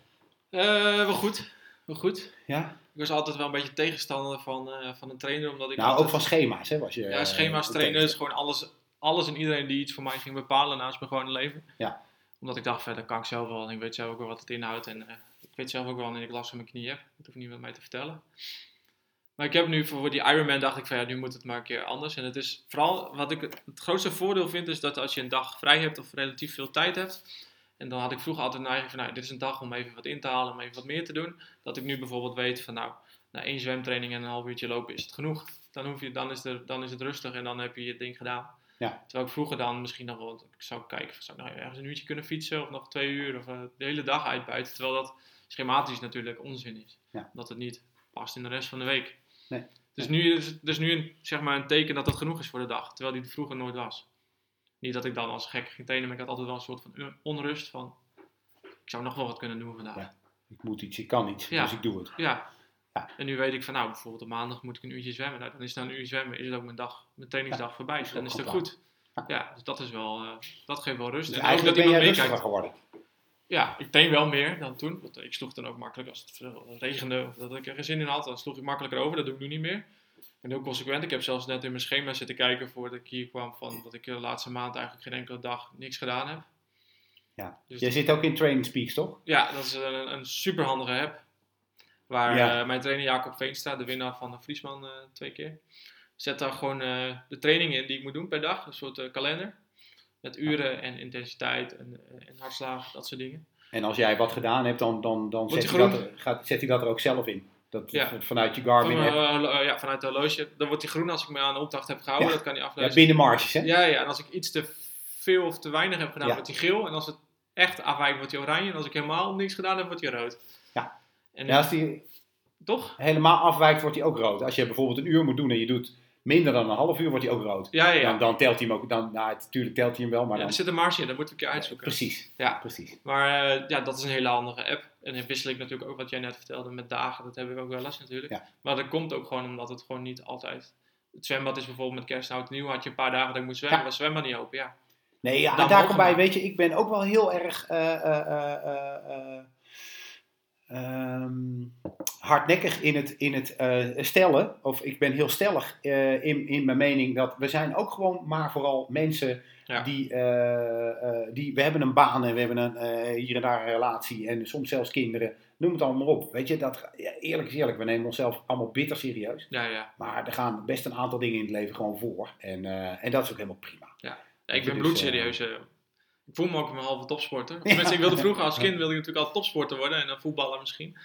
eh, wel goed. Wel goed. Ja? Ik was altijd wel een beetje tegenstander van, eh, van een trainer, omdat ik Nou, altijd- ook van schema's, hè? Was je, Ja, schema's tegen- gewoon alles, alles en iedereen die iets voor mij ging bepalen naast mijn gewone leven. Ja. Omdat ik dacht, verder kan ik zelf wel en ik weet zelf ook wel wat het inhoudt. En ik weet zelf ook wel wanneer ik last van mijn knie heb. Dat hoeft niemand mij te vertellen. Maar ik heb nu voor die Ironman dacht ik van ja, nu moet het maar een keer anders. En het is vooral, wat ik het grootste voordeel vind, is dat als je een dag vrij hebt of relatief veel tijd hebt. En dan had ik vroeger altijd de neiging van nou, dit is een dag om even wat in te halen, om even wat meer te doen. Dat ik nu bijvoorbeeld weet van nou, na één zwemtraining en een half uurtje lopen is het genoeg. Dan, hoef je, dan, is, er, dan is het rustig en dan heb je je ding gedaan. Ja. Terwijl ik vroeger dan misschien nog wel, ik zou kijken, zou ik nog ergens een uurtje kunnen fietsen of nog twee uur of eh, de hele dag uitbuiten. Terwijl dat schematisch natuurlijk onzin is. Ja. Dat het niet past in de rest van de week. Nee. Dus nu is het dus nu een, zeg maar een teken dat dat genoeg is voor de dag. Terwijl die het vroeger nooit was. Niet dat ik dan als gek ging trainen, maar ik had altijd wel een soort van onrust van... Ik zou nog wel wat kunnen doen vandaag. Ja. Ik moet iets, ik kan iets, Ja. dus ik doe het. Ja. Ja. En nu weet ik van, nou, bijvoorbeeld op maandag moet ik een uurtje zwemmen. Nou, dan is dan een uur zwemmen, is het ook mijn dag, mijn trainingsdag voorbij. is Dan is het goed. Ja, dus dat is wel, eh, dat geeft wel rust. Dus en eigenlijk dat ben jij rustiger geworden. Ja, ik train wel meer dan toen. Want ik sloeg dan ook makkelijk als het regende of dat ik er geen zin in had. Dan sloeg ik makkelijker over. Dat doe ik nu niet meer. Ben heel consequent. Ik heb zelfs net in mijn schema zitten kijken voordat ik hier kwam. Van dat ik de laatste maand eigenlijk geen enkele dag niks gedaan heb. Ja. Dus Jij zit ook in Training Speaks, toch? Ja, dat is een, een super handige app. Waar Ja. eh, mijn trainer Jacob Veenstra, de winnaar van de Friesman eh, twee keer, zet daar gewoon eh, de training in die ik moet doen per dag. Een soort kalender. Met uren en intensiteit en, en hartslagen, dat soort dingen. En als jij wat gedaan hebt, dan, dan, dan zet, hij dat er, gaat, zet hij dat er ook zelf in. Dat, Ja. Vanuit je Garmin eh, eh, ja, vanuit de horloge. Dan wordt die groen als ik me aan de opdracht heb gehouden. Ja. Dat kan hij Ja, aflezen. binnen marges, hè? Ja, ja, en als ik iets te veel of te weinig heb gedaan, Ja. wordt hij geel. En als het echt afwijkt, wordt hij oranje. En als ik helemaal niks gedaan heb, wordt hij rood. Ja. En Ja, als die toch? helemaal afwijkt, wordt hij ook rood. Als je bijvoorbeeld een uur moet doen en je doet minder dan een half uur, wordt hij ook rood. Ja, ja, ja. Dan, dan telt hij hem ook. Dan, nou, natuurlijk telt hij hem wel, maar ja dan... er zit een marge in, dat moeten we een keer uitzoeken. Precies, Ja. precies. Maar eh, ja, dat is een hele handige app. En dan wissel ik natuurlijk ook wat jij net vertelde met dagen. Dat heb ik ook wel eens natuurlijk. Maar dat komt ook gewoon omdat het gewoon niet altijd... Het zwembad is bijvoorbeeld met kerst en nieuw. Had je een paar dagen dat ik moest zwemmen. Was het zwembad niet open, ja. Nee, ja, en daar komt bij, maar. weet je, ik ben ook wel heel erg eh, eh, eh, eh, eh, ehm, hardnekkig in het, in het eh, stellen. Of ik ben heel stellig eh, in, in mijn mening dat we zijn ook gewoon maar vooral mensen Ja. die, eh, die, we hebben een baan en we hebben een, hier en daar een relatie en soms zelfs kinderen. Noem het allemaal op. Weet je, dat, ja, eerlijk is eerlijk, we nemen onszelf allemaal bitter serieus. Ja, ja. Maar er gaan best een aantal dingen in het leven gewoon voor. En, en dat is ook helemaal prima. ja ik ben dus, bloedserieus. Ik voel me ook een halve topsporter. Tenminste, ik wilde vroeger als kind wilde ik natuurlijk al topsporter worden. En dan voetballer misschien.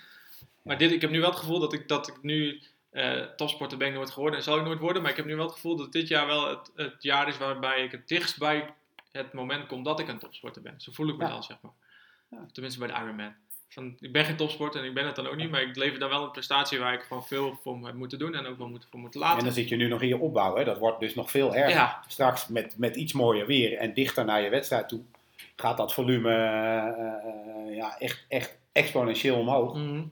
Maar dit, ik heb nu wel het gevoel dat ik, dat ik nu Eh, topsporter ben ik nooit geworden en zal ik nooit worden. Maar ik heb nu wel het gevoel dat dit jaar wel het, het jaar is waarbij ik het dichtst bij het moment kom dat ik een topsporter ben. Zo voel ik me Ja. dan, zeg maar. Ja. Tenminste bij de Ironman. Van, ik ben geen topsporter en ik ben het dan ook niet, maar ik lever dan wel een prestatie waar ik gewoon veel voor heb moeten doen en ook wel moet, voor moet En laten. dan zit je nu nog in je opbouw. Hè? Dat wordt dus nog veel erger. Ja. Straks met, met iets mooier weer en dichter naar je wedstrijd toe, gaat dat volume eh, eh, ja, echt, echt exponentieel omhoog. Mhm.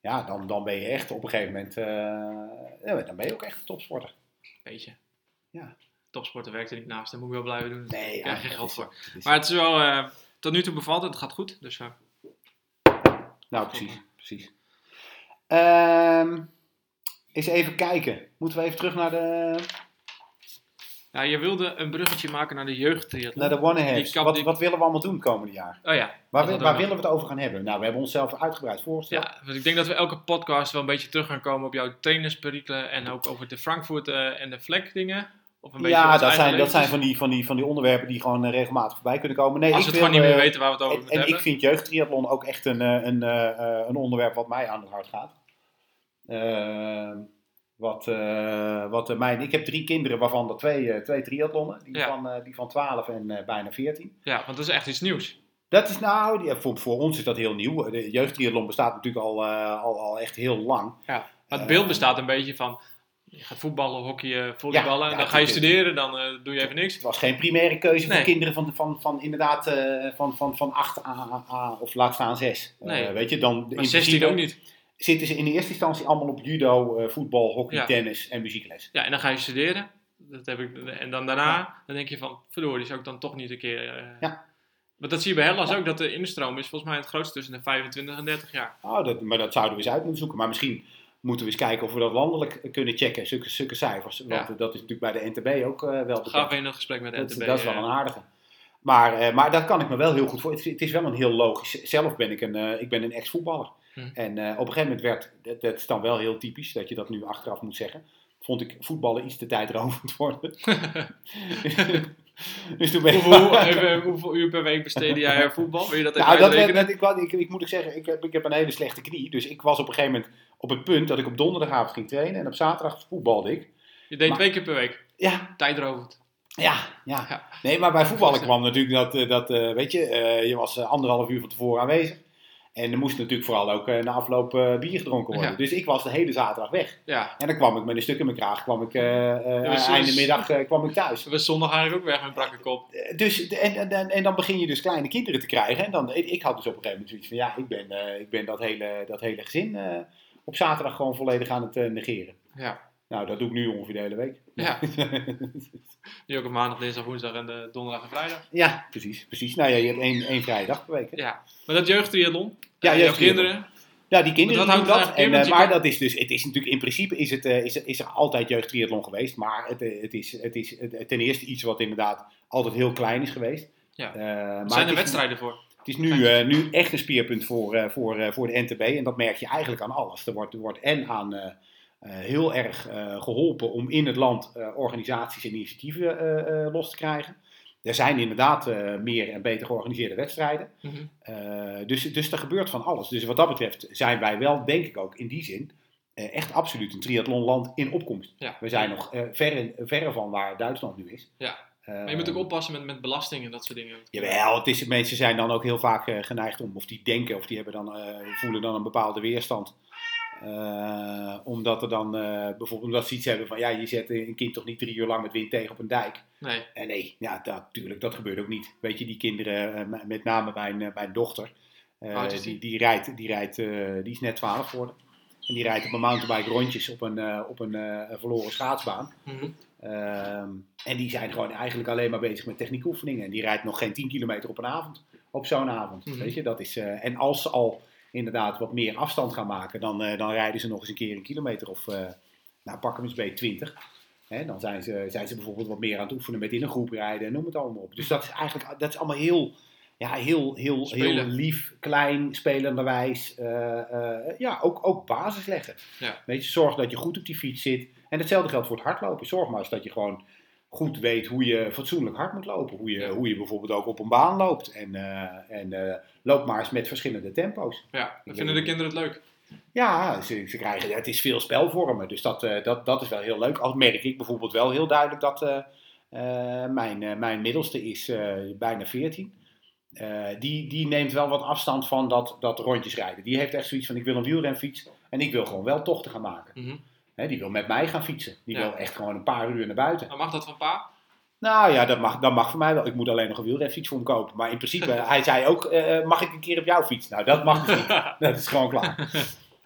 Ja, dan, dan ben je echt op een gegeven moment, eh, ja, dan ben je ook echt een topsporter. Beetje. Ja. Topsporter werkt er niet naast, daar moet ik wel blijven doen. Nee, ja, krijg geen dat geld voor. is- Maar het is wel, tot nu toe bevalt het, het gaat goed. Dus Nou, precies. precies. Ehm, eens even kijken. Moeten we even terug naar de, ja, je wilde een bruggetje maken naar de jeugdtriathlon. naar de one Wat, die- wat willen we allemaal doen komende jaar? Oh ja. Waar, waar we willen we het over gaan hebben? Nou, we hebben onszelf uitgebreid voorgesteld. Ja, want ik denk dat we elke podcast wel een beetje terug gaan komen op jouw trainersperikelen en ook over de Frankfurt eh, en de vlek dingen. Of een Ja, dat zijn, dat zijn van, die, van, die, van die onderwerpen die gewoon eh, regelmatig voorbij kunnen komen. Nee, Als we ik het gewoon wil, niet meer eh, weten waar we het over En, moeten en ik hebben. vind jeugdtriathlon ook echt een, een, een onderwerp wat mij aan het hart gaat. Wat, eh, wat eh, mijn, ik heb drie kinderen, waarvan er twee, eh, twee triathlonnen. Die, Ja. van, die van 12 en bijna 14. Ja, want dat is echt iets nieuws. Dat is nou, die- voor, voor ons is dat heel nieuw. De jeugdtriathlon bestaat natuurlijk al, al, al echt heel lang. Maar het beeld bestaat een beetje van, je gaat voetballen, hockeyen, volleyballen, Ja, ja, dan ga je studeren, dan doe je even niks. Het was geen primaire keuze Nee. voor kinderen van, van, van inderdaad van, van, van 8 a, a- of laat staan 6. Nee. weet je, dan, in Maar 16 principe ook niet. Zitten ze in de eerste instantie allemaal op judo, eh, voetbal, hockey, Ja. tennis en muziekles. Ja, en dan ga je studeren. Dat heb ik, en dan daarna, dan denk je van, verdorie, zou ik dan toch niet een keer... eh, Ja. Want dat zie je bij Hellas ook, dat de instroom is volgens mij het grootste tussen de 25 en 30 jaar. Oh, dat, maar dat zouden we eens uit moeten zoeken. Maar misschien moeten we eens kijken of we dat landelijk kunnen checken, zulke, zulke cijfers. Want Ja. eh, dat is natuurlijk bij de NTB ook eh, wel Ga bekend. even in een gesprek met de NTB. dat is wel een aardige. Maar, maar dat kan ik me wel heel goed voor. Het, is- het is wel een heel logisch. Zelf ben ik een, ik ben een ex-voetballer. Hm. En eh, op een gegeven moment werd, dat, dat is dan wel heel typisch dat je dat nu achteraf moet zeggen. Vond ik voetballen iets te tijdrovend worden. dus toen ben ik. hoeveel, even, hoeveel uur per week besteedde jij aan voetbal? Wil je dat even Nou, dat, dat, ik, ik, ik moet ook zeggen, ik heb, ik heb een hele slechte knie. Dus ik was op een gegeven moment op het punt dat ik op donderdagavond ging trainen. En op zaterdag voetbalde ik. Je deed maar- twee keer per week. Ja, Tijdrovend. ja, ja. Ja. Nee, maar bij voetballen kwam natuurlijk dat, eh, dat eh, weet je, je was anderhalf uur van tevoren aanwezig. En er moest natuurlijk vooral ook eh, na afloop eh, bier gedronken worden. Ja. Dus ik was de hele zaterdag weg. Ja. En dan kwam ik met een stuk in mijn kraag, kwam ik eh einde middag kwam ik thuis. We zondag eigenlijk ook weg met brakke kop. Dus, en, en, en, dan begin je dus kleine kinderen te krijgen. En dan, ik, had dus op een gegeven moment zoiets van, ja, ik ben, ik ben dat, hele, dat hele gezin op zaterdag gewoon volledig aan het negeren. Ja. Nou, dat doe ik nu ongeveer de hele week. Ja. Nu ook op maandag, dinsdag, woensdag en de donderdag en vrijdag. ja, precies, precies. Nou ja, je hebt één, één vrije dag per week. hè? Ja. Maar dat jeugdtriathlon. Ja, jouw jeugdtriathlon. kinderen. Ja, die kinderen doen dat. En, eh, je maar dat is dus, het is natuurlijk in principe is, het, eh, is, is er altijd jeugdtriathlon geweest. Maar het, eh, het, is, het is ten eerste iets wat inderdaad altijd heel klein is geweest. Ja. Maar Er zijn er wedstrijden voor. Het is nu, nu echt een speerpunt voor, voor, voor de NTB. En dat merk je eigenlijk aan alles. Er wordt, er wordt en aan heel erg eh, geholpen om in het land organisaties en initiatieven los te krijgen. Er zijn inderdaad eh, meer en beter georganiseerde wedstrijden. Mhm. Eh, dus, dus er gebeurt van alles. Dus wat dat betreft zijn wij wel, denk ik ook, in die zin eh, echt absoluut een triathlonland in opkomst. Ja. We zijn nog verre, verre van waar Duitsland nu is. Ja. Maar je moet ook oppassen met, met belasting en dat soort dingen. Jawel, het is, mensen zijn dan ook heel vaak geneigd om, of die denken, of die hebben dan, voelen dan een bepaalde weerstand. Eh, omdat er dan eh, bijvoorbeeld omdat ze iets hebben van ja, je zet een kind toch niet drie uur lang met wind tegen op een dijk. Nee. En nee, ja, natuurlijk, dat gebeurt ook niet. Weet je, die kinderen, eh, met name mijn, mijn dochter, is die, die? die rijdt, die, rijdt die is net 12 geworden. En die rijdt op een mountainbike rondjes op een, op een verloren schaatsbaan. Mhm. Ehm, en die zijn gewoon eigenlijk alleen maar bezig met techniekoefeningen. En die rijdt nog geen 10 kilometer op een avond. Op zo'n avond. Mhm. Weet je, dat is, en als ze al inderdaad wat meer afstand gaan maken, dan, eh, dan rijden ze nog eens een keer een kilometer of, eh, nou pak hem eens bij 20. Hè, dan zijn ze, zijn ze bijvoorbeeld wat meer aan het oefenen met in een groep rijden en noem het allemaal op. Dus dat is eigenlijk dat is allemaal heel, ja, heel, heel, heel lief, klein, spelenderwijs. eh, ja, ook, ook basis leggen. Ja. Weet je, zorg dat je goed op die fiets zit. En hetzelfde geldt voor het hardlopen. Zorg maar eens dat je gewoon goed weet hoe je fatsoenlijk hard moet lopen. Hoe je, Ja. hoe je bijvoorbeeld ook op een baan loopt. En, eh, en eh, loop maar eens met verschillende tempo's. Ja, dan vinden de kinderen het leuk. Ja, ze, ze krijgen, het is veel spelvormen, dus dat, eh, dat, dat is wel heel leuk. Al merk ik bijvoorbeeld wel heel duidelijk dat mijn, mijn middelste is bijna 14. Eh, die, die neemt wel wat afstand van dat, dat rondjes rijden. Die heeft echt zoiets van, ik wil een wielrenfiets en ik wil gewoon wel tochten gaan maken. Mhm. Hè, die wil met mij gaan fietsen. Die Ja. wil echt gewoon een paar uur naar buiten. Maar mag dat van pa? Nou ja, dat mag, dat mag voor mij wel. Ik moet alleen nog een wielrenfiets voor hem kopen. Maar in principe, hij zei ook, eh, mag ik een keer op jouw fiets? Nou, dat mag niet. dat is gewoon klaar.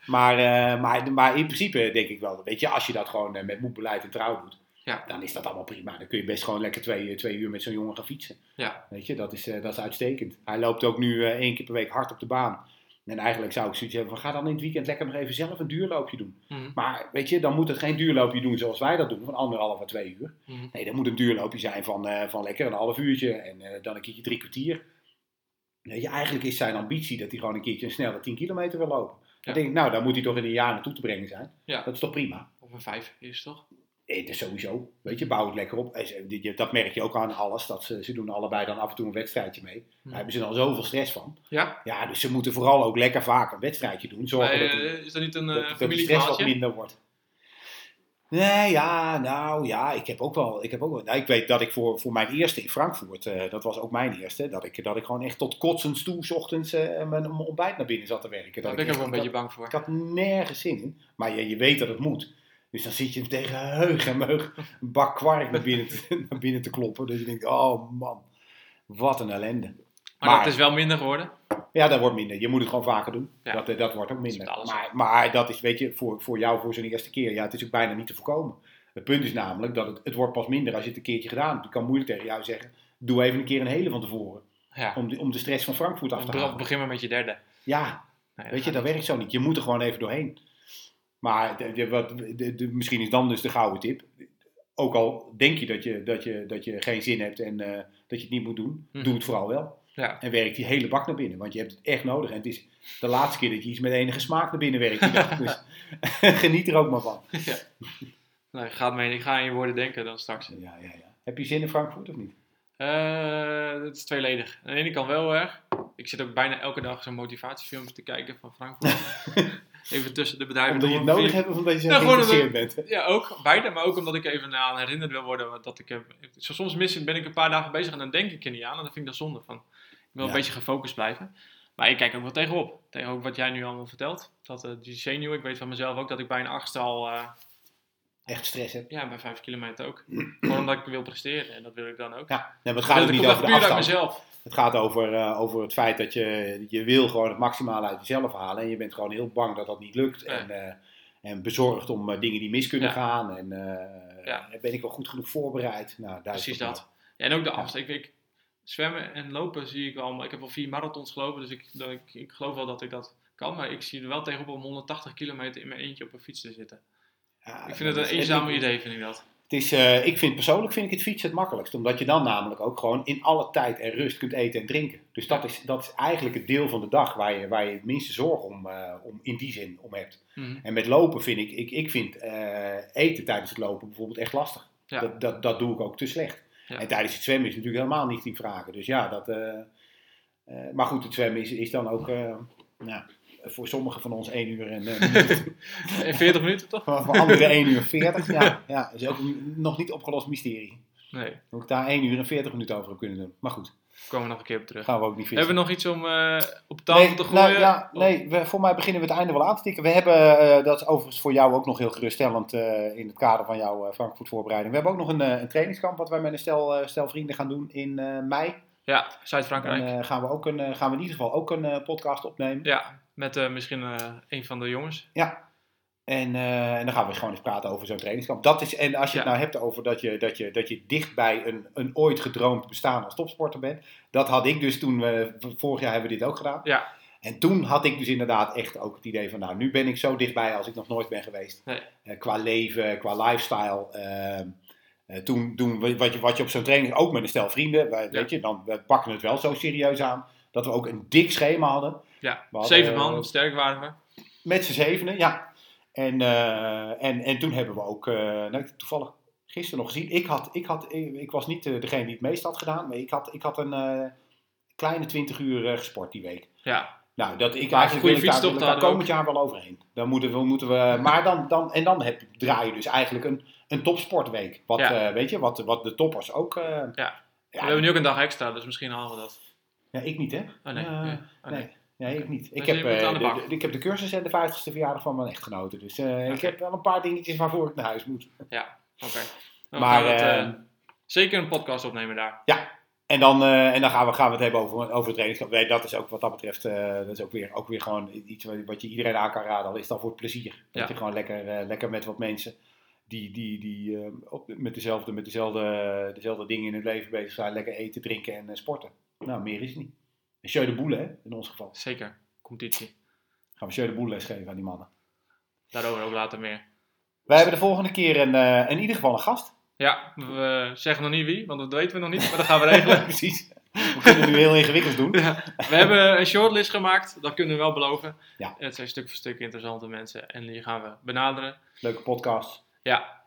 Maar, eh, maar, maar in principe denk ik wel, weet je, als je dat gewoon eh, met moed, beleid en trouw doet, Ja. dan is dat allemaal prima. Dan kun je best gewoon lekker twee, twee uur met zo'n jongen gaan fietsen. Ja. Weet je, dat is, eh, dat is uitstekend. Hij loopt ook nu eh, één keer per week hard op de baan. En eigenlijk zou ik zoiets hebben van, ga dan in het weekend lekker nog even zelf een duurloopje doen. Mhm. Maar weet je, dan moet het geen duurloopje doen zoals wij dat doen, van anderhalf à twee uur. Mhm. Nee, dat moet een duurloopje zijn van, eh, van lekker een half uurtje en eh, dan een keertje drie kwartier. Weet je, eigenlijk is zijn ambitie dat hij gewoon een keertje een snelle 10 kilometer wil lopen. Dan Ja. denk ik, nou, daar moet hij toch in een jaar naartoe te brengen zijn. Ja. Dat is toch prima? Of een vijf is toch? Eh, is sowieso, weet je, bouw het lekker op. Dat merk je ook aan alles, dat ze, ze doen allebei dan af en toe een wedstrijdje mee. Daar Mhm. hebben ze dan zoveel stress van. Ja. Ja, dus ze moeten vooral ook lekker vaak een wedstrijdje doen. Zorgen Maar, dat, die- eh, is dat niet een dat, dat de stress wat minder wordt. Nee, ja, nou ja, ik heb ook wel. Ik, heb ook wel, nou, ik weet dat ik voor, voor mijn eerste in Frankfurt, eh, dat was ook mijn eerste, dat ik, dat ik gewoon echt tot kotsens toe 's ochtends eh, mijn, mijn ontbijt naar binnen zat te werken. Daar ben ik ook wel een beetje bang voor. ik had nergens zin in, maar je, je weet dat het moet. Dus dan zit je tegen heug en meug een bak kwark naar binnen, te, naar binnen te kloppen. Dus je denkt, oh man, wat een ellende. Maar, Maar- dat is wel minder geworden. Ja, dat wordt minder. Je moet het gewoon vaker doen. Ja. Dat, eh, dat wordt ook minder. Maar, maar dat is, weet je, voor, voor jou voor zo'n eerste keer, ja, het is ook bijna niet te voorkomen. Het punt is namelijk dat het, het wordt pas minder als je het een keertje gedaan hebt. Ik kan moeilijk tegen jou zeggen, doe even een keer een hele van tevoren. Ja. Om de, om de stress van Frankfurt af te halen. Begin maar met je derde. Ja, Nee, weet je, dat werkt zo niet. Je moet er gewoon even doorheen. Maar de, de- wat, de, misschien is dan dus de gouden tip. Ook al denk je dat je, dat je, dat je geen zin hebt en eh, dat je het niet moet doen, Mhm. doe het vooral wel. Ja. En werk die hele bak naar binnen, want je hebt het echt nodig. En het is de laatste keer dat je iets met enige smaak naar binnen werkt. dag. dus geniet er ook maar van. Nee, gaat mee. Ik ga aan je woorden denken dan straks. Ja, ja, ja. Heb je zin in Frankfurt of niet? Eh, het is tweeledig. Aan de ene kant wel erg. Ik zit ook bijna elke dag zo'n motivatiefilmpje te kijken van Frankfurt. Even tussen de bedrijven. Omdat je het nodig hebt of omdat je zo geïnteresseerd bent? Ja, ook beide, maar ook omdat ik even aan herinnerd wil worden dat ik heb. zo Soms mis, ben ik een paar dagen bezig en dan denk ik er niet aan en dan vind ik dat zonde van. Ik wil Ja. een beetje gefocust blijven. Maar ik kijk ook wel tegenop. Tegen ook wat jij nu allemaal vertelt. Dat eh, die zenuw, ik weet van mezelf ook dat ik bij een achtste al, eh, Echt stress hebt. ja, bij vijf kilometer ook. Gewoon omdat ik wil presteren en dat wil ik dan ook. Ja, nee, maar het Dat gaat ook niet over de puur uit afstand. mezelf. Het gaat over, eh, over het feit dat je, je wil gewoon het maximale uit jezelf halen. En je bent gewoon heel bang dat dat niet lukt. En, eh, en bezorgd om eh, dingen die mis kunnen Ja. gaan. En Ja. ben ik wel goed genoeg voorbereid? Nou, Precies dat. Ja, en ook de afstand. Ik, ik, zwemmen en lopen zie ik maar Ik heb al vier marathons gelopen, dus ik, ik, ik geloof wel dat ik dat kan. Maar ik zie er wel tegenop om 180 kilometer in mijn eentje op een fiets te zitten. Ja, ik vind het een en- idee, vind ik dat. Het is, eh, ik vind persoonlijk vind ik het fietsen het makkelijkst. Omdat je dan namelijk ook gewoon in alle tijd en rust kunt eten en drinken. Dus dat is, dat is eigenlijk het deel van de dag waar je, waar je het minste zorg om, eh, om in die zin om hebt. Mhm. En met lopen vind ik, ik, ik vind eh, eten tijdens het lopen bijvoorbeeld echt lastig. Ja. Dat, dat, dat doe ik ook te slecht. Ja. En tijdens het zwemmen is het natuurlijk helemaal niet in vragen. Dus ja, dat. maar goed, het zwemmen is, is dan ook nou, voor sommigen van ons 1 uur en eh. In 40 minuten toch? voor voor anderen 1 uur 40. Ja, ja, dat is ook een nog niet opgelost mysterie. Nee, Hoe ik daar 1 uur en 40 minuten over heb kunnen doen. Maar goed, komen we nog een keer op terug. gaan we ook niet vissen. Hebben we nog iets om eh, op tafel Nee, te gooien? nou, ja, Of- nee we, voor mij beginnen we het einde wel aan te tikken. We hebben, eh, dat is overigens voor jou ook nog heel geruststellend in het kader van jouw Frankfurt voorbereiding. We hebben ook nog een, een trainingskamp wat wij met een stel, stel vrienden gaan doen in mei. Ja, Dan Zuid-Frankrijk. eh, gaan, we ook een, eh, gaan we in ieder geval ook een eh, podcast opnemen. ja, met misschien een van de jongens. Ja. En, en dan gaan we gewoon eens praten over zo'n trainingskamp. Dat is, en als je het nou hebt over dat je, dat je, dat je dicht bij een, een ooit gedroomd bestaan als topsporter bent. Dat had ik dus toen, we vorig jaar hebben we dit ook gedaan. Ja. En toen had ik dus inderdaad echt ook het idee van, nou, nu ben ik zo dichtbij als ik nog nooit ben geweest. Nee. Qua leven, qua lifestyle. Toen, toen, we- wat je, wat je op zo'n training, ook met een stel vrienden, wij, weet je, dan we pakken het wel zo serieus aan. Dat we ook een dik schema hadden. Ja, hadden, zeven eh, man, sterk waren we. Met z'n zevenen, ja. En, eh, en, en toen hebben we ook, eh, nou, toevallig gisteren nog gezien. Ik, had, ik, had, ik, ik was niet eh, degene die het meest had gedaan, maar ik had, ik had een eh, kleine 20 uur eh, gesport die week. Ja, Nou, dat ik Maar eigenlijk wil ik daar, wil daar komend jaar wel overheen. Dan moeten we, moeten we maar dan, dan, en dan heb, draai je dus eigenlijk een, een topsportweek. Wat, Ja. eh, weet je, wat, wat de toppers ook... eh, Ja. ja, we hebben nu ook een dag extra, dus misschien halen we dat. ja, ik niet, hè? Oh nee. Eh, nee. Oh, nee. nee. Nee, ik niet. Ik Dus heb, de de, bak. de- ik heb de cursus en de 50ste verjaardag van mijn echtgenote. Dus ik Oké. heb wel een paar dingetjes waarvoor ik naar huis moet. Oké. Dan Maar, het, zeker een podcast opnemen daar. En dan, en dan gaan, we, gaan we het hebben over, over het trainingskamp. Nee, dat is ook wat dat betreft, dat is ook weer, ook weer gewoon iets wat, wat je iedereen aan kan raden. Al is dan voor het plezier. Dat Ja. je gewoon lekker, lekker met wat mensen die, die, die eh, op, met, dezelfde, met dezelfde, dezelfde dingen in hun leven bezig zijn. Lekker eten, drinken en eh, sporten. Nou, meer is het niet. En Sjeu de Boele, hè, in ons geval. Zeker. Competitie. Gaan we Sjeu de Boele lesgeven aan die mannen. Daarover ook later meer. Wij hebben de volgende keer een, eh, in ieder geval een gast. Ja, we zeggen nog niet wie, want dat weten we nog niet, maar dat gaan we regelen. Precies. We kunnen nu heel ingewikkeld doen. Ja, we hebben een shortlist gemaakt, dat kunnen we wel beloven. Ja. Het zijn stuk voor stuk interessante mensen en die gaan we benaderen. Leuke podcast. Ja,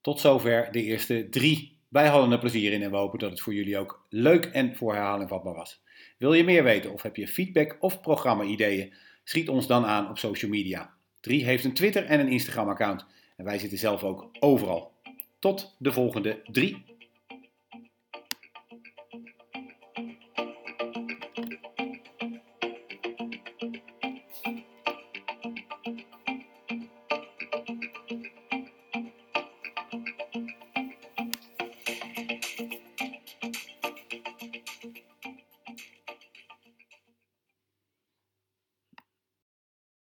Tot zover de eerste drie. Wij hadden er plezier in en we hopen dat het voor jullie ook leuk en voor herhaling vatbaar was. Wil je meer weten of heb je feedback of programma-ideeën? Schiet ons dan aan op social media. 3 heeft een Twitter en een Instagram-account. En wij zitten zelf ook overal. Tot de volgende 3.